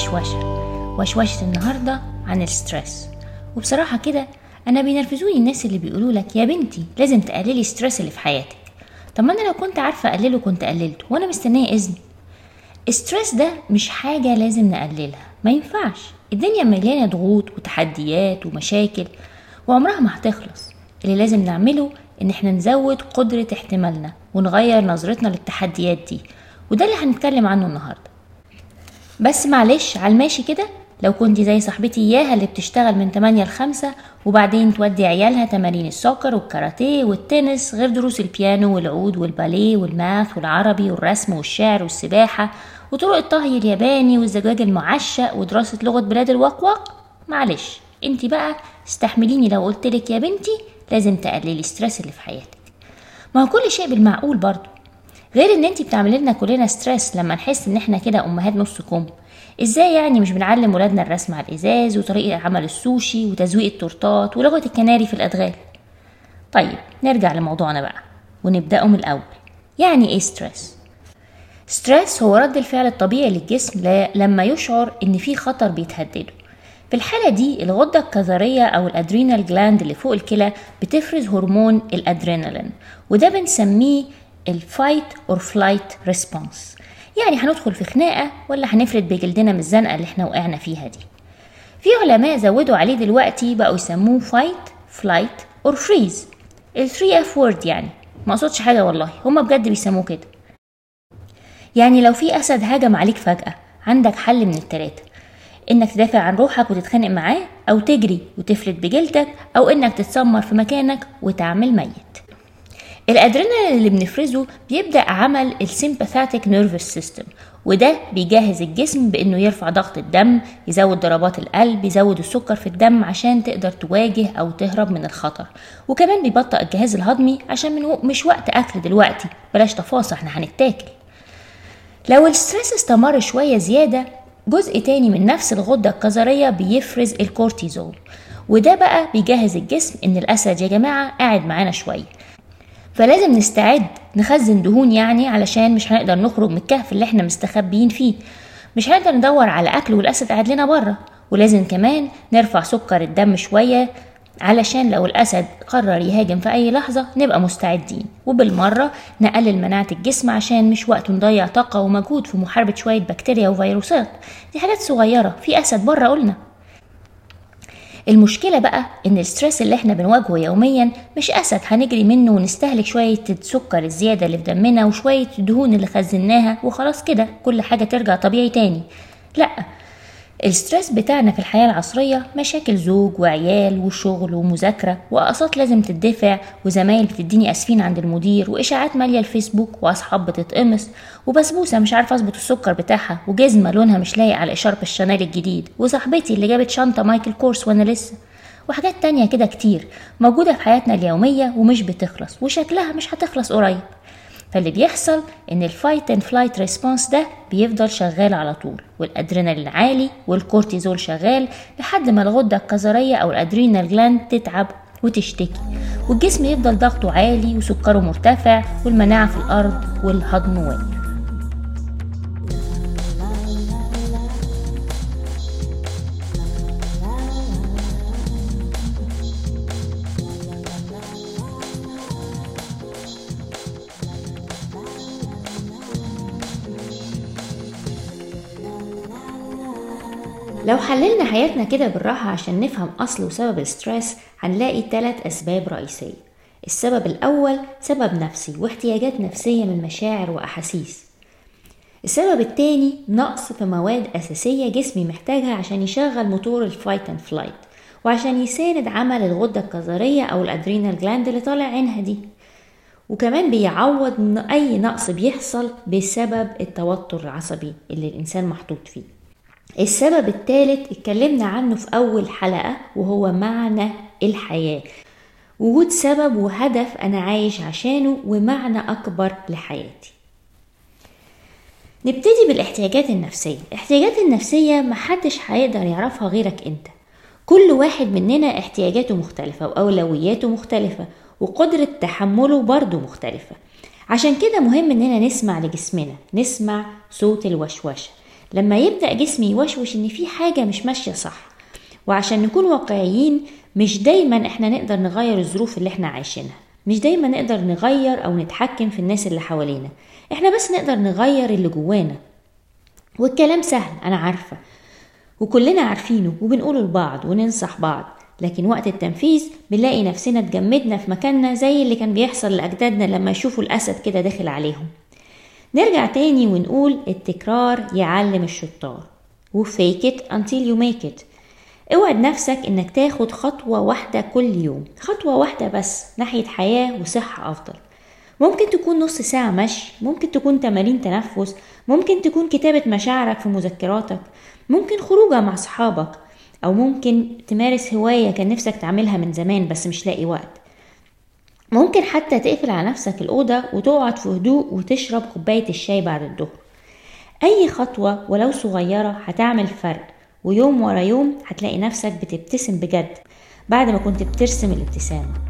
وشوشة وشوشة النهاردة عن ال stress. وبصراحة كده أنا بينرفزوني الناس اللي بيقولوا لك يا بنتي لازم تقللي ال stress اللي في حياتك. طب ما أنا لو كنت عارفة أقلله كنت قللته وأنا مستنية إذن. ال stress ده مش حاجة لازم نقللها ما ينفعش. الدنيا مليانة ضغوط وتحديات ومشاكل وعمرها ما هتخلص. اللي لازم نعمله إن إحنا نزود قدرة احتمالنا ونغير نظرتنا للتحديات دي وده اللي هنتكلم عنه النهاردة. بس معلش على الماشي كده؟ لو كنت زي صاحبتي إياها اللي بتشتغل من 8 ل 5 وبعدين تودي عيالها تمارين ال soccer والكاراتيه والتنس غير دروس البيانو والعود والباليه وال math والعربي والرسم والشعر والسباحة وطرق الطهي الياباني والزجاج المعشق ودراسة لغة بلاد الوقوق؟ معلش انت بقى استحمليني لو قلتلك يا بنتي لازم تقللي ال stress اللي في حياتك. ما هو كل شيء بالمعقول برضو. غير إن انت بتعملي لنا كلنا stress لما نحس إن إحنا كده أمهات نص كم. إزاي يعني مش بنعلم ولادنا الرسم على الإزاز وطريقة عمل السوشي وتزويق التورتات ولغة الكناري في الأدغال؟ طيب نرجع لموضوعنا بقى ونبدأه من الأول. يعني إيه stress stress هو رد الفعل الطبيعي للجسم لما يشعر إن في خطر بيتهدده. في الحالة دي الغدة الكظرية أو ال adrenal gland اللي فوق الكلى بتفرز هرمون الأدرينالين وده بنسميه ال fight or flight response يعني هندخل في خناقة ولا هنفرد بجلدنا من الزنقة اللي إحنا وقعنا فيها دي. في علماء زودوا عليه دلوقتي بقوا يسموه fight flight or freeze ال three F word يعني. ما اقصدش حاجة والله. هما بجد بيسموه كده. يعني لو في أسد هجم عليك فجأة عندك حل من التلاتة. إنك تدافع عن روحك وتتخانق معاه أو تجري وتفلت بجلدك أو إنك تتسمر في مكانك وتعمل ميت. الأدرينالين اللي بنفرزه بيبدأ عمل ال sympathetic nervous system وده بيجهز الجسم بإنه يرفع ضغط الدم يزود ضربات القلب يزود السكر في الدم عشان تقدر تواجه أو تهرب من الخطر. وكمان بيبطئ الجهاز الهضمي عشان من مش وقت أكل دلوقتي بلاش تفاصيل إحنا هنتاكل. لو ال stress استمر شوية زيادة جزء تاني من نفس الغدة الكظرية بيفرز الكورتيزول. وده بقى بيجهز الجسم إن الأسد يا جماعة قاعد معانا شوية. فلازم نستعد نخزن دهون يعني علشان مش هنقدر نخرج من الكهف اللي إحنا مستخبيين فيه. مش هنقدر ندور على أكل والأسد قاعد لنا بره. ولازم كمان نرفع سكر الدم شوية علشان لو الأسد قرر يهاجم في أي لحظة نبقى مستعدين. وبالمرة نقلل مناعة الجسم عشان مش وقت نضيع طاقة ومجهود في محاربة شوية بكتيريا وفيروسات. دي حاجات صغيرة في أسد بره قلنا. المشكلة بقى إن ال stress اللي إحنا بنواجهه يوميا مش أسد. هنجري منه ونستهلك شوية السكر الزيادة اللي في دمنا وشوية الدهون اللي خزناها وخلاص كده. كل حاجة ترجع طبيعي تاني. لأ ال stress بتاعنا في الحياة العصرية مشاكل زوج وعيال وشغل ومذاكرة وأقساط لازم تدفع وزمايل بتديني إسفين عند المدير وإشاعات مالية الفيسبوك وأصحاب بتتقمص وبسبوسة مش عارفة أظبط السكر بتاعها وجزمة لونها مش لايق على إشارب الشانيل الجديد وصاحبتي اللي جابت شنطة مايكل كورس وأنا لسه وحاجات تانية كده كتير موجودة في حياتنا اليومية ومش بتخلص وشكلها مش هتخلص قريب فاللي بيحصل إن ال fight and flight response ده بيفضل شغال على طول والادرينالين عالي والكورتيزول شغال لحد ما الغدة الكظريه أو ال adrenal gland تتعب وتشتكي. والجسم يفضل ضغطه عالي وسكره مرتفع والمناعة في الأرض والهضم واقف. لو حللنا حياتنا كده بالراحة عشان نفهم أصل وسبب ال stress هنلاقي ثلاث أسباب رئيسية. السبب الأول سبب نفسي واحتياجات نفسية من مشاعر وأحاسيس. السبب التاني نقص في مواد أساسية جسمي محتاجها عشان يشغل موتور ال fight and flight وعشان يساند عمل الغدة الكظرية أو ال adrenal gland اللي طالع عينها دي. وكمان بيعوض أي نقص بيحصل بسبب التوتر العصبي اللي الإنسان محطوط فيه. السبب الثالث اتكلمنا عنه في أول حلقة وهو معنى الحياة. وجود سبب وهدف أنا عايش عشانه ومعنى أكبر لحياتي. نبتدي بالإحتياجات النفسية. الاحتياجات النفسية محدش هيقدر يعرفها غيرك أنت. كل واحد مننا احتياجاته مختلفة وأولوياته مختلفة وقدرة تحمله برضه مختلفة. عشان كده مهم إننا نسمع لجسمنا نسمع صوت الوشوشة. لما يبدأ جسمي يوشوش إن في حاجة مش ماشية صح. وعشان نكون واقعيين مش دايما إحنا نقدر نغير الظروف اللي إحنا عايشينها. مش دايما نقدر نغير أو نتحكم في الناس اللي حوالينا. إحنا بس نقدر نغير اللي جوانا. والكلام سهل أنا عارفة. وكلنا عارفينه وبنقوله لبعض وننصح بعض. لكن وقت التنفيذ بنلاقي نفسنا اتجمدنا في مكاننا زي اللي كان بيحصل لأجدادنا لما يشوفوا الأسد كده داخل عليهم. نرجع تاني ونقول التكرار يعلم الشطار. و fake it until you make it. اوعد نفسك إنك تاخد خطوة واحدة كل يوم. خطوة واحدة بس ناحية حياة وصحة أفضل. ممكن تكون نص ساعة مشي ممكن تكون تمارين تنفس ممكن تكون كتابة مشاعرك في مذكراتك ممكن خروجة مع صحابك أو ممكن تمارس هواية كان نفسك تعملها من زمان بس مش لاقي وقت. ممكن حتى تقفل على نفسك الأوضة وتقعد في هدوء وتشرب كوباية الشاي بعد الظهر. أي خطوة ولو صغيرة هتعمل فرق ويوم ورا يوم هتلاقي نفسك بتبتسم بجد بعد ما كنت بترسم الابتسامة.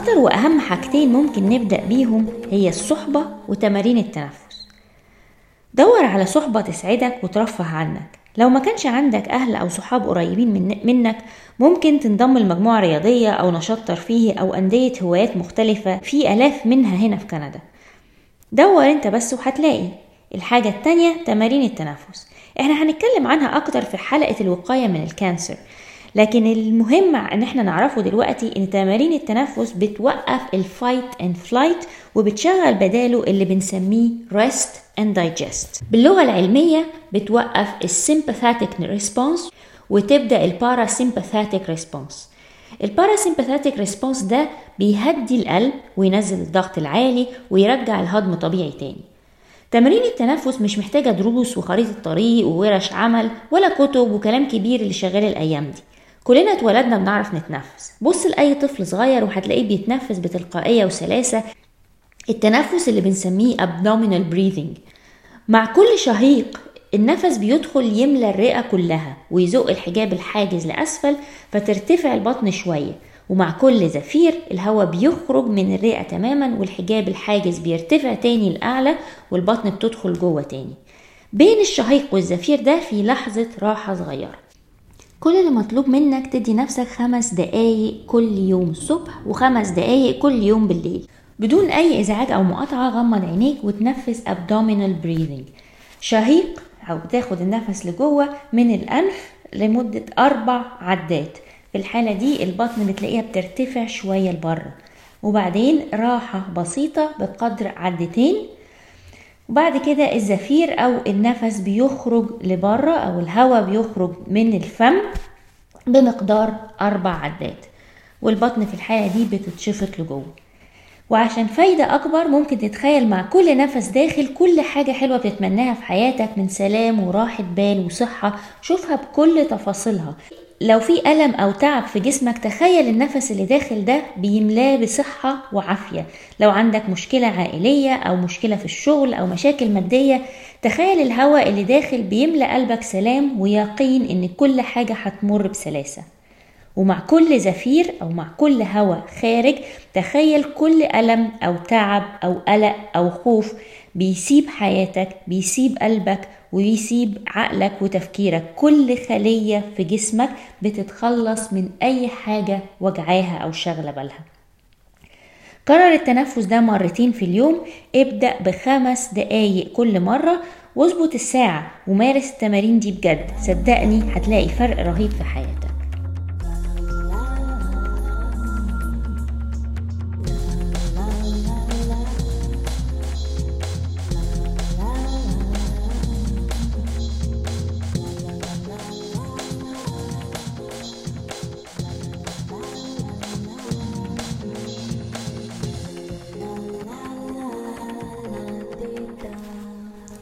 أكتر وأهم حاجتين ممكن نبدأ بيهم هي الصحبة وتمارين التنفس. دور على صحبة تسعدك وترفه عنك. لو ما كانش عندك أهل أو صحاب قريبين من منك ممكن تنضم لمجموعة رياضية أو نشاط ترفيهي أو أندية هوايات مختلفة في آلاف منها هنا في كندا. دور أنت بس وهتلاقي. الحاجة التانية تمارين التنفس. إحنا هنتكلم عنها أكتر في حلقة الوقاية من الكانسر. لكن المهم إن إحنا نعرفه دلوقتي إن تمارين التنفس بتوقف ال fight and flight وبتشغل بداله اللي بنسميه rest and digest. باللغة العلمية بتوقف ال sympathetic response وتبدأ ال parasympathetic response ال parasympathetic response ده بيهدي القلب وينزل الضغط العالي ويرجع الهضم طبيعي تاني. تمارين التنفس مش محتاجة دروس وخريطة طريق وورش عمل ولا كتب وكلام كبير اللي شغال الأيام دي. كلنا اتولدنا بنعرف نتنفس. بص لأي طفل صغير وهتلاقيه بيتنفس بتلقائية وسلاسة. التنفس اللي بنسميه abdominal breathing. مع كل شهيق النفس بيدخل يملى الرئة كلها ويزق الحجاب الحاجز لأسفل فترتفع البطن شوية. ومع كل زفير الهواء بيخرج من الرئة تماما والحجاب الحاجز بيرتفع تاني لأعلى والبطن بتدخل جوه تاني. بين الشهيق والزفير ده في لحظة راحة صغيرة. كل اللي مطلوب منك تدي نفسك خمس دقايق كل يوم الصبح وخمس دقايق كل يوم بالليل. بدون أي إزعاج أو مقاطعة غمض عينيك وتنفس abdominal breathing. شهيق أو تاخد النفس لجوه من الأنف لمدة أربع عدات. في الحالة دي البطن بتلاقيها بترتفع شوية لبره. وبعدين راحة بسيطة بقدر عدتين وبعد كده الزفير أو النفس بيخرج لبره أو الهواء بيخرج من الفم بمقدار أربع عدات والبطن في الحالة دي بتتشفط لجوه. وعشان فايدة أكبر ممكن تتخيل مع كل نفس داخل كل حاجة حلوة بتتمناها في حياتك من سلام وراحة بال وصحة شوفها بكل تفاصيلها. لو في ألم أو تعب في جسمك تخيل النفس اللي داخل ده بيملاه بصحة وعافية. لو عندك مشكلة عائلية أو مشكلة في الشغل أو مشاكل مادية تخيل الهواء اللي داخل بيملى قلبك سلام ويقين إن كل حاجة هتمر بسلاسة. ومع كل زفير أو مع كل هواء خارج تخيل كل ألم أو تعب أو قلق أو خوف بيسيب حياتك بيسيب قلبك ويسيب عقلك وتفكيرك. كل خلية في جسمك بتتخلص من أي حاجة وجعاها أو شغلة بالها. كرر التنفس ده مرتين في اليوم. ابدأ بخمس دقايق كل مرة واظبط الساعة ومارس التمارين دي بجد. صدقني هتلاقي فرق رهيب في حياتك.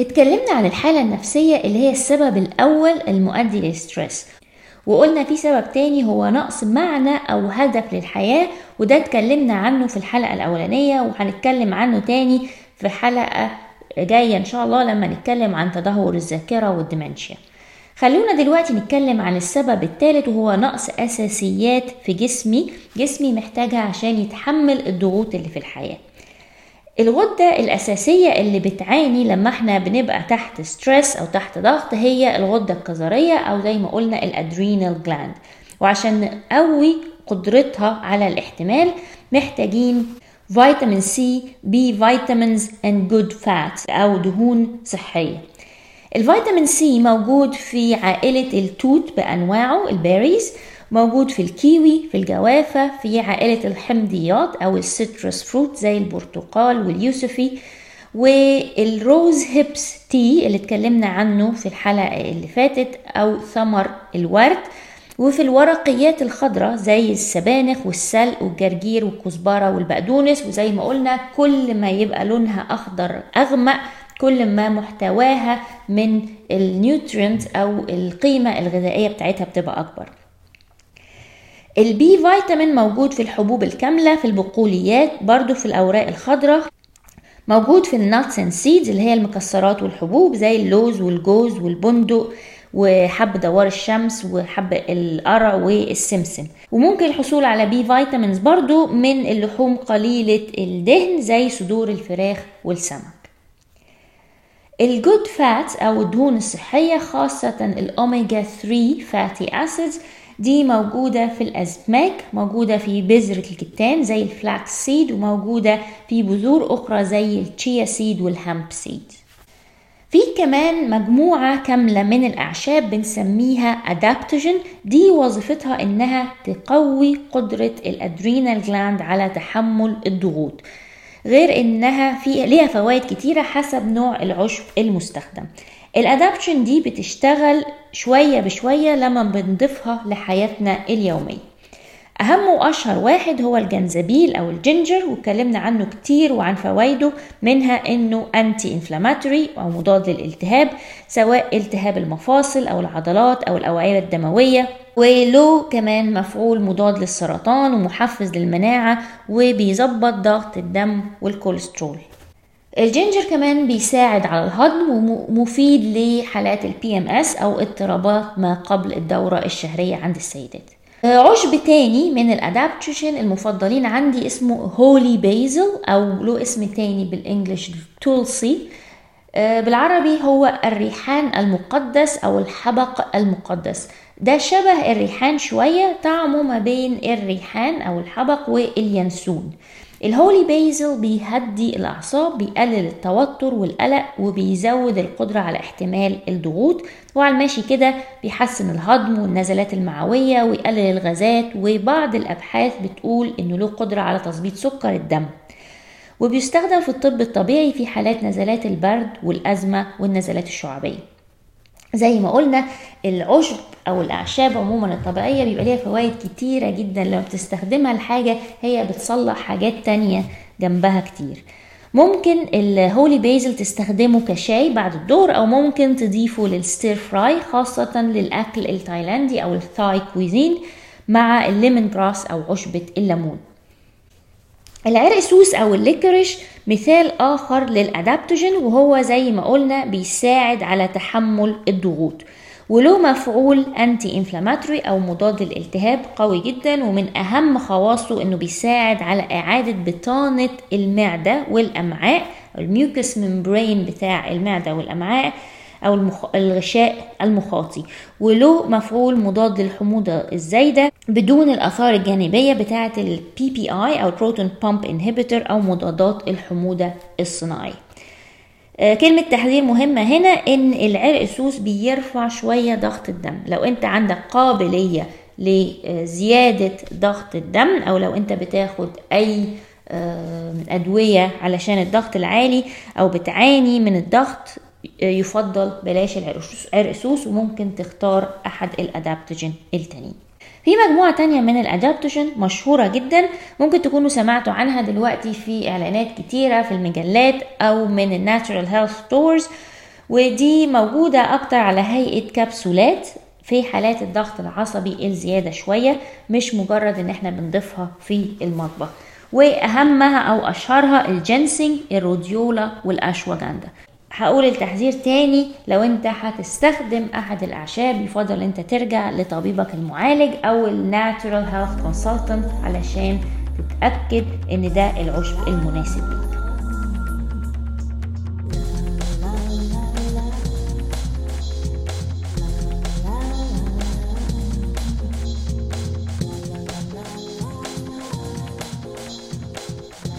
اتكلمنا عن الحالة النفسية اللي هي السبب الأول المؤدي للستريس وقلنا في سبب تاني هو نقص معنى أو هدف للحياة وده اتكلمنا عنه في الحلقة الأولانية وهنتكلم عنه تاني في حلقة جاية إن شاء الله لما نتكلم عن تدهور الذاكرة والدمنشيا خلونا دلوقتي نتكلم عن السبب الثالث وهو نقص أساسيات في جسمي. جسمي محتاجها عشان يتحمل الضغوط اللي في الحياة. الغدة الأساسية اللي بتعاني لما إحنا بنبقى تحت stress أو تحت ضغط هي الغدة الكظرية أو زي ما قلنا ال adrenal gland وعشان نقوي قدرتها على الاحتمال محتاجين vitamin C B vitamins and good fat أو دهون صحية. ال vitamin C موجود في عائلة التوت بأنواعه ال berries موجود في الكيوي في الجوافة في عائلة الحمضيات أو ال citrus fruit زي البرتقال واليوسفي وال rose hips tea اللي اتكلمنا عنه في الحلقة اللي فاتت أو ثمر الورد. وفي الورقيات الخضراء زي السبانخ والسلق والجرجير والكزبرة والبقدونس. وزي ما قلنا كل ما يبقى لونها أخضر أغمق كل ما محتواها من ال nutrient أو القيمة الغذائية بتاعتها بتبقى أكبر. ال B vitamin موجود في الحبوب الكاملة في البقوليات برضو في الأوراق الخضراء. موجود في ال nuts and seeds اللي هي المكسرات والحبوب زي اللوز والجوز والبندق وحب دوار الشمس وحب القرع والسمسم. وممكن الحصول على B vitamins برضو من اللحوم قليلة الدهن زي صدور الفراخ والسمك. ال good fat أو الدهون الصحية خاصة الأوميجا 3 fatty acids دي موجودة في الأسماك موجودة في بذرة الكتان زي ال flax seed وموجودة في بذور أخرى زي ال chia seed وال hemp seed. في كمان مجموعة كاملة من الأعشاب بنسميها adaptogen دي وظيفتها إنها تقوي قدرة ال adrenal gland على تحمل الضغوط غير إنها في ليها فوائد كتيرة حسب نوع العشب المستخدم. ال adaptogen دي بتشتغل شوية بشوية لما بنضيفها لحياتنا اليومية. أهم وأشهر واحد هو الجنزبيل أو ال ginger واتكلمنا عنه كتير وعن فوائده منها إنه anti-inflammatory أو مضاد للالتهاب سواء التهاب المفاصل أو العضلات أو الأوعية الدموية وله كمان مفعول مضاد للسرطان ومحفز للمناعة وبيظبط ضغط الدم والكوليسترول. ال ginger كمان بيساعد على الهضم ومفيد لحالات ال PMS أو اضطرابات ما قبل الدورة الشهرية عند السيدات. عشب تاني من الادابتوشن المفضلين عندي اسمه هولي بيزل أو له اسم تاني بالإنجلش تولسي بالعربي هو الريحان المقدس أو الحبق المقدس. ده شبه الريحان شوية طعمه ما بين الريحان أو الحبق واليانسون. الهولي بيزل بيهدي الأعصاب بيقلل التوتر والقلق وبيزود القدرة على احتمال الضغوط. وعلى الماشي كده بيحسن الهضم والنزلات المعوية ويقلل الغازات وبعض الأبحاث بتقول إنه له قدرة على تظبيط سكر الدم. وبيستخدم في الطب الطبيعي في حالات نزلات البرد والأزمة والنزلات الشعبية. زي ما قلنا العشب أو الأعشاب عموما الطبيعية بيبقى ليها فوائد كتيرة جدا. لما بتستخدمها لحاجة هي بتصلح حاجات تانية جنبها كتير. ممكن ال holy basil تستخدمه كشاي بعد الظهر أو ممكن تضيفه لل stir fry خاصة للأكل التايلاندي أو ال Thai cuisine مع ال lemon grass أو عشبة الليمون. العرق سوس أو ال licorice مثال آخر لل adaptogen وهو زي ما قلنا بيساعد على تحمل الضغوط. وله مفعول anti-inflammatory أو مضاد للالتهاب قوي جدا ومن أهم خواصه إنه بيساعد على إعادة بطانة المعدة والأمعاء ال mucous membrane بتاع المعدة والأمعاء. أو المخ... الغشاء المخاطي. وله مفعول مضاد للحموضة الزايدة بدون الجانبية بتاعة ال PPI أو proton pump inhibitor أو مضادات الحموضة الصناعيه كلمة تحذير مهمة هنا إن العرق السوس بيرفع شوية ضغط الدم. لو أنت عندك قابلية لزيادة ضغط الدم أو لو أنت بتاخد أي أدوية علشان الضغط العالي أو بتعاني من الضغط يفضل بلاش العرق سوس وممكن تختار أحد ال adaptogen التانيين. في مجموعة تانية من ال adaptogen مشهورة جدا ممكن تكونوا سمعتوا عنها دلوقتي في إعلانات كتيرة في المجلات أو من ال natural health stores ودي موجودة أكتر على هيئة كبسولات في حالات الضغط العصبي الزيادة شوية مش مجرد إن إحنا بنضيفها في المطبخ. وأهمها أو أشهرها الجنسنج ال rhodiola والأشواجندا. هقول التحذير تاني لو انت هتستخدم أحد الأعشاب يفضل انت ترجع لطبيبك المعالج أو ال natural health consultant علشان تتأكد إن ده العشب المناسب.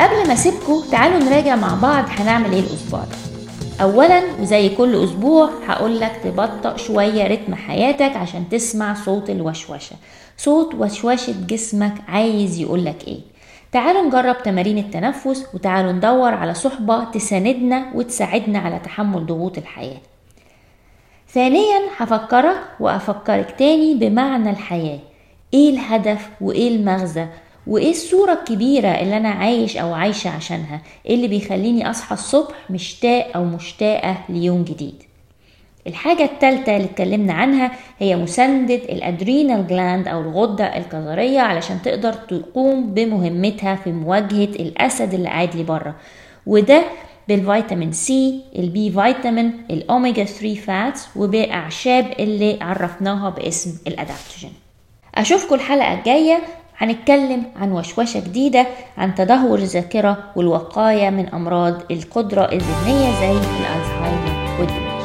قبل ما أسيبكم تعالوا نراجع مع بعض هنعمل إيه الأسبوع ده. اولا وزي كل أسبوع هقولك تبطأ شوية رتم حياتك عشان تسمع صوت الوشوشة. صوت وشوشة جسمك عايز يقولك إيه. تعالوا نجرب تمارين التنفس وتعالوا ندور على صحبة تساندنا وتساعدنا على تحمل ضغوط الحياة. ثانيا هفكرك وأفكرك تاني بمعنى الحياة. إيه الهدف وإيه المغزى؟ وإيه الصورة الكبيرة اللي أنا عايش أو عايشة عشانها؟ إيه اللي بيخليني أصحى الصبح مشتاق أو مشتاقة ليوم جديد؟ الحاجة التالتة اللي اتكلمنا عنها هي مساندة ال adrenal gland أو الغدة الكظرية علشان تقدر تقوم بمهمتها في مواجهة الأسد اللي قاعد لي بره. وده بال vitamin C ال B vitamin ال omega 3 fats وباعشاب اللي عرفناها باسم ال adaptogen. أشوفكم الحلقة الجاية. هنتكلم عن وشوشة جديدة عن تدهور الذاكرة والوقاية من أمراض القدرة الذهنية زي الألزهايمر